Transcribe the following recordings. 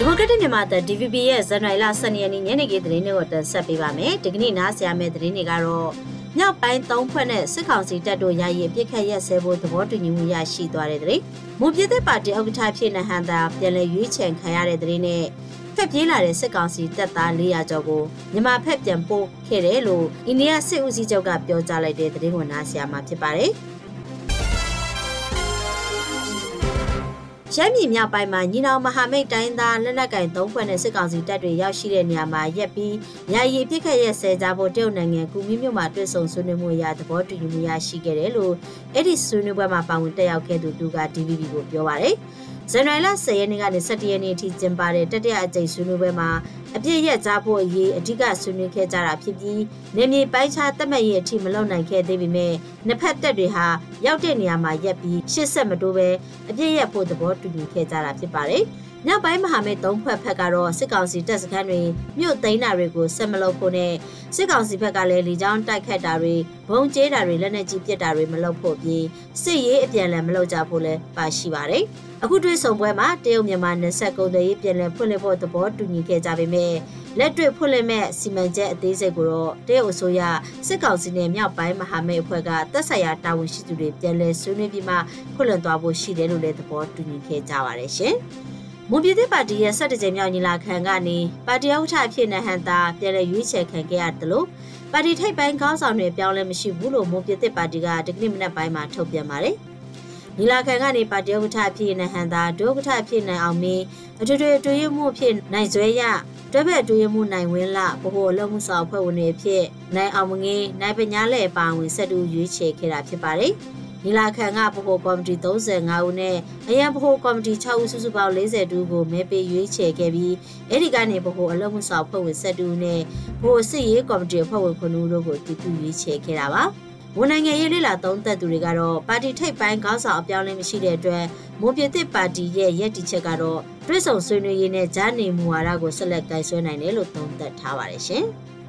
ဒီမိုကရက်တစ်မြန်မာတပ် DVB ရဲ့ဇန်နဝါရီလ12ရက်နေ့ညနေခင်းသတင်းတွေကိုတင်ဆက်ပေးပါမယ်။ဒီကနေ့နားဆရာမယ့်သတင်းတွေကတော့မြောက်ပိုင်း၃ဖွဲ့နဲ့စစ်ကောင်စီတပ်တို့ယာယီအပြစ်ခတ်ရက်စဲဖို့သဘောတူညီမှုရရှိသွားတဲ့တဲ့။မွန်ပြည်သက်ပါတီဥက္ကဋ္ဌဖြစ်နေဟန်တာပြန်လည်ရွေးချယ်ခံရတဲ့တဲ့နဲ့ဖက်ပြေးလာတဲ့စစ်ကောင်စီတပ်သား400ကျော်ကိုမြန်မာဖက်ပြန်ပို့ခဲ့တယ်လို့အိန္ဒိယစစ်ဦးစီးချုပ်ကပြောကြားလိုက်တဲ့သတင်းကိုနားဆရာမှာဖြစ်ပါတယ်။ ရမ်းပြည်မြောက်ပိုင်းမှာညီနောင်မဟာမိတ်တိုင်းသားလက်နက်ကင်၃ဖွဲ့နဲ့စစ်ကောင်စီတပ်တွေရောက်ရှိတဲ့နေရာမှာရက်ပြီးယာယီပြစ်ခတ်ရက်ဆဲကြဖို့တရုတ်နိုင်ငံကူမီမြို့မှာတွေ့ဆုံဆွေးနွေးမှုအရသဘောတူညီမှုရရှိခဲ့တယ်လို့အဲ့ဒီဆွေးနွေးပွဲမှာပါဝင်တက်ရောက်ခဲ့သူတူက DVB ကိုပြောပါရယ် ဇန်နဝါရီလ10ရက်နေ့ကနေ17ရက်နေ့အထိကျင်းပတဲ့တတိယအကြိမ်ဆွေးနွေးပွဲမှာအပြည့်ရက်ကြားဖို့အရေးအဓိကဆွေးနွေးခဲ့ကြတာဖြစ်ပြီးနေမြေပိုင်းခြားတက်မှတ်ရေးအထိမလုံနိုင်ခဲ့သေးပေမဲ့နှစ်ဖက်တပ်တွေဟာရောက်တဲ့နေရာမှာရက်ပြီးရှစ်ဆက်မတိုးပဲအပြည့်ရက်ဖို့သဘောတူညီခဲ့ကြတာဖြစ်ပါတယ်။ မြောက်ပိုင်းမဟာမိတ်သုံးဖွဲ့ဖက်ကတော့စစ်ကောင်စီတပ်စခန်းတွေမြို့သိမ်းတာတွေကိုဆက်မလုပ်ဖို့နဲ့စစ်ကောင်စီဘက်ကလည်းလေကြောင်းတိုက်ခတ်တာတွေဘုံကျဲတာတွေလက်နက်ကြီးပစ်တာတွေမလုပ်ဖို့ပြီးစစ်ရေးအပြန်အလှန်မလုပ်ကြဖို့လည်းပါရှိပါတယ်။အခုတွေ့ဆုံပွဲမှာတရုတ်မြန်မာနယ်စပ်ကုန်သွယ်ရေးပြည်လည်ဖွင့်လှစ်ဖို့သဘောတူညီခဲ့ကြပေမဲ့လက်တွေ့ဖွင့်လှစ်မဲ့စီမံချက်အသေးစိတ်ကိုတော့တရုတ်အစိုးရစစ်ကောင်စီနဲ့မြောက်ပိုင်းမဟာမိတ်အဖွဲ့ကသက်ဆိုင်ရာတာဝန်ရှိသူတွေပြည်လည်ဆွေးနွေးပြီးမှဖွင့်လှစ်သွားဖို့ရှိတယ်လို့လည်းသဘောတူညီခဲ့ကြပါတယ်ရှင်။ မွန်ပြည်သစ်ပါတီရဲ့၁၇ကြိမ်မြောက်ညီလာခံကနေပါတီဥက္ကဋ္ဌအဖြစ်နဲ့ဟန်တာပြည်လည်ရွေးချယ်ခံခဲ့ရတယ်လို့ပါတီထိပ်ပိုင်းခေါင်းဆောင်တွေပြောင်းလဲမရှိဘူးလို့မွန်ပြည်သစ်ပါတီကဒီကနေ့မနက်ပိုင်းမှာထုတ်ပြန်ပါတယ်။ညီလာခံကနေပါတီဥက္ကဋ္ဌဖြစ်နေဟန်သာဒုဥက္ကဋ္ဌဖြစ်နေအောင်မင်းအထွေထွေအတွင်းမှုဖြစ်နိုင်ဆွဲရတွဲဘက်အတွင်းမှုနိုင်ဝင်းလဗဟိုအလုံးမှုဆောင်ဖွဲ့ဝင်တွေဖြစ်နိုင်အောင်မငင်းနိုင်ပညာလဲပါဝင်ဆက်တူရွေးချယ်ခဲ့တာဖြစ်ပါတယ် ညီလာခံကဗဟိုကော်မတီ35ဦးနဲ့အရန်ဗဟိုကော်မတီ6ဦးစုစုပေါင်း40တူကိုမဲပေးရွေးချယ်ခဲ့ပြီးအဲ့ဒီကနေဗဟိုအလုံးမှုဆောင်ဖွဲ့ဝင်7တူနဲ့ဗဟိုစစ်ရေးကော်မတီဖွဲ့ဝင်9ဦးတို့ကိုတူတူရွေးချယ်ခဲ့တာပါ။ဝန်နိုင်ငံရေးလေလာသုံးသက်သူတွေကတော့ပါတီထိပ်ပိုင်းခေါင်းဆောင်အပြောင်းလဲမရှိတဲ့အတွက်မွန်ပြည်သစ်ပါတီရဲ့ရည်တည်ချက်ကတော့တွဲဆုံဆွေးနွေးရေးနဲ့ဂျာနေမူဝါဒကိုဆက်လက်ကင်ဆွဲနိုင်တယ်လို့သုံးသပ်ထားပါတယ်ရှင်။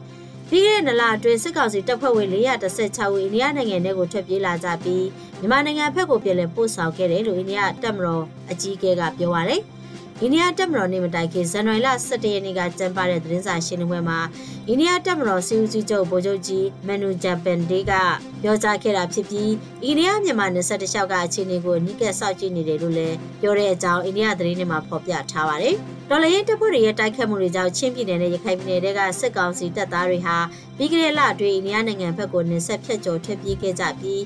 ပြီးခဲ့တဲ့နလအတွင်းစစ်ကောင်စီတပ်ဖွဲ့ဝင်416ဦးအိန္ဒိယနိုင်ငံထဲကိုထွက်ပြေးလာကြပြီးမြန်မာနိုင်ငံဘက်ကိုပြည်လည်ပို့ဆောင်ခဲ့တယ်လို့အိန္ဒိယတပ်မတော်အကြီးအကဲကပြောပါရယ်။ အိန္ဒိယတပ်မတော်နေမတိုင်ခင်ဇန်နဝါရီလ17ရက်နေ့ကကျင်းပတဲ့သတင်းစာရှင်းလင်းပွဲမှာအိန္ဒိယတပ်မတော်စီဦးစီးချုပ်ဗိုလ်ချုပ်ကြီးမန်နူဂျပန်ဒေးကပြောကြားခဲ့တာဖြစ်ပြီးအိန္ဒိယမြန်မာနယ်စပ်တစ်လျှောက်ကအခြေအနေကိုနိကက်စောင့်ကြည့်နေတယ်လို့လည်းပြောတဲ့အကြောင်းအိန္ဒိယသတင်းတွေမှာဖော်ပြထားပါတယ်။တော်လရင်တပ်ဖွဲ့တွေရဲ့တိုက်ခတ်မှုတွေကြောင့်ချင်းပြည်နယ်နဲ့ရခိုင်ပြည်နယ်တွေကစစ်ကောင်စီတပ်သားတွေဟာပြီးခဲ့တဲ့လအတွင်းအိန္ဒိယနိုင်ငံဘက်ကိုနယ်စပ်ဖြတ်ကျော်ထွက်ပြေးခဲ့ကြပြီး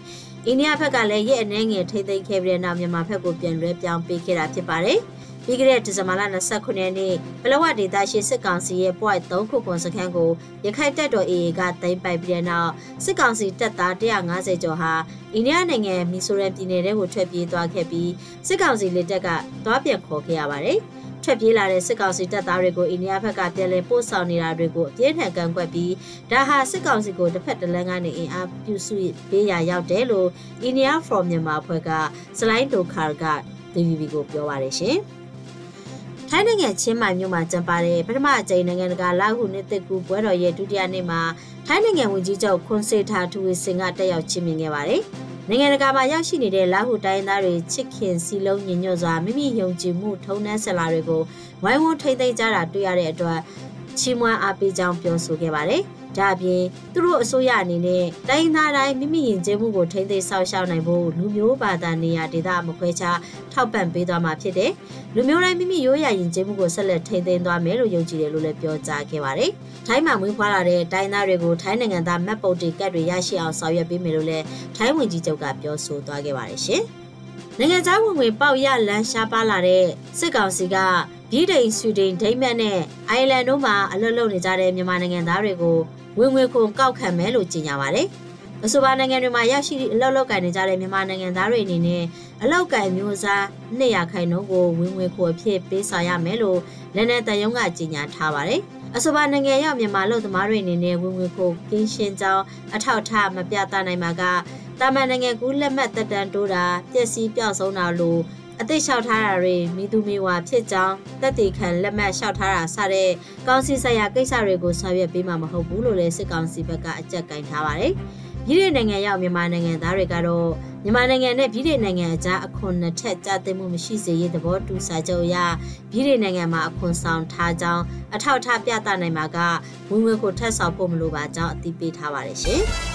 အိန္ဒိယဘက်ကလည်းရဲ့အနေငယ်ထိမ့်သိမ်းခဲ့ပြီးတဲ့နောက်မြန်မာဘက်ကိုပြန်လွှဲပြောင်းပေးခဲ့တာဖြစ်ပါတယ်။ ပြီးခဲ့တဲ့ဒီဇင်ဘာလ29ရက်နေ့ပလောဝဒေသရှိစစ်ကောင်စီရဲ့ point 3ခုခွန်စခန်းကိုရခိုင်တပ်တော် AA ကသိမ်းပိုက်ပြီးတဲ့နောက်စစ်ကောင်စီတပ်သား150ကျော်ဟာအိန္ဒိယနိုင်ငံမီဆိုရမ်ပြည်နယ်ထဲကိုထွက်ပြေးသွားခဲ့ပြီးစစ်ကောင်စီလက်တက်ကသွားပြန်ခေါ်ခဲ့ရပါတယ်။ထွက်ပြေးလာတဲ့စစ်ကောင်စီတပ်သားတွေကိုအိန္ဒိယဘက်ကပြန်လည်ပို့ဆောင်နေတာတွေကိုအပြင်းထန်ကန့်ကွက်ပြီးဒါဟာစစ်ကောင်စီကိုတစ်ဖက်တစ်လမ်းကနေအင်အားပြုစုပေးရာရောက်တယ်လို့ India from Myanmar ဖွဲ့ကစလိုင်းဒိုခါက DVB ကိုပြောပါတယ်ရှင်။ ထိုင်းနိုင်ငံချင်းမိုင်မြို့မှာကျင်းပတဲ့ပထမအကြိမ်နိုင်ငံတကာလာဟုနှစ်သက်ကူပွဲတော်ရဲ့ဒုတိယနေ့မှာထိုင်းနိုင်ငံဝန်ကြီးချုပ်ခွန်စေထာထူဝီစင်ကတက်ရောက်ချင်းမြင်ခဲ့ပါတယ်။နိုင်ငံတကာမှာရောက်ရှိနေတဲ့လာဟုတိုင်းသားတွေချစ်ခင်စီလုံးညညွတ်စွာမိမိယုံကြည်မှုထုံးနှန်းဆက်လာတွေကိုဝိုင်းဝန်းထိမ့်သိမ်းကြတာတွေ့ရတဲ့အတွက်ချီးမွမ်းအားပေးကြောင်းပြောဆိုခဲ့ပါတယ်။ ဒါအပြင်သူတို့အစိုးရအနေနဲ့တိုင်းသားတိုင်းမိမိယဉ်ကျေးမှုကိုထိန်းသိမ်းဆောက်ရှောက်နိုင်ဖို့လူမျိုးဘာသာနေရာဒေသမခွဲခြားထောက်ပံ့ပေးသွားမှာဖြစ်တယ်။လူမျိုးတိုင်းမိမိရိုးရာယဉ်ကျေးမှုကိုဆက်လက်ထိန်းသိမ်းသွားမယ်လို့ယုံကြည်တယ်လို့လည်းပြောကြားခဲ့ပါတယ်။ထိုင်းမှာမွေးဖွားလာတဲ့တိုင်းသားတွေကိုထိုင်းနိုင်ငံသားမတ်ပုတ်တွေကတ်တွေရရှိအောင်ဆောင်ရွက်ပေးမယ်လို့လည်းထိုင်းဝန်ကြီးချုပ်ကပြောဆိုသွားခဲ့ပါတယ်ရှင်။နိုင်ငံသားဝင်ဝင်ပေါက်ရလန်းရှားပါလာတဲ့စစ်ကောင်စီကပြည်ဒိန်ဆွီဒင်ဒိမတ်နဲ့အိုင်လန်တို့မှာအလွတ်လုပ်နေကြတဲ့မြန်မာနိုင်ငံသားတွေကို ဝင်ငွေခွန်ကောက်ခံမယ်လို့ကြေညာပါတယ်။အဆိုပါနိုင်ငံတွေမှာရရှိအလောက်လောက်ကန်နေကြတဲ့မြန်မာနိုင်ငံသားတွေအနေနဲ့အလောက်ကန်မျိုးစား200ခိုင်နှုန်းကိုဝင်ငွေခွန်အဖြစ်ပေးဆောင်ရမယ်လို့လက်နက်တယုံကကြေညာထားပါတယ်။အဆိုပါနိုင်ငံရောက်မြန်မာလူသမားတွေအနေနဲ့ဝင်ငွေခွန်ကင်းရှင်းကြောင်းအထောက်အထားမပြသနိုင်မှာကတာမန်နိုင်ငံကူးလက်မှတ်တက်တန်းတိုးတာပျက်စီးပျောက်ဆုံးတာလို့ အသိလျှောက်ထားတာတွေမိသူမိဝါဖြစ်ကြောင်းတက်တီခံလက်မှတ်လျှောက်ထားတာစတဲ့ကောင်စီဆိုင်ရာကိစ္စတွေကိုဆောင်ရွက်ပေးမှာမဟုတ်ဘူးလို့လည်းစစ်ကောင်စီဘက်ကအကြက်ကင်ထားပါတယ်။ပြည်ထောင်နိုင်ငံရောက်မြန်မာနိုင်ငံသားတွေကတော့မြန်မာနိုင်ငံနဲ့ပြည်ထောင်နိုင်ငံအကြားအခွန်နှစ်ထက်ကြားသိမှုမရှိစေရေးသဘောတူစာချုပ်အရပြည်ထောင်နိုင်ငံမှာအခွန်ဆောင်ထားကြောင်းအထောက်အထားပြသနိုင်မှာကဝင်ငွေကိုထပ်ဆောင်ဖို့မလိုပါကြောင်းအသိပေးထားပါတယ်ရှင်။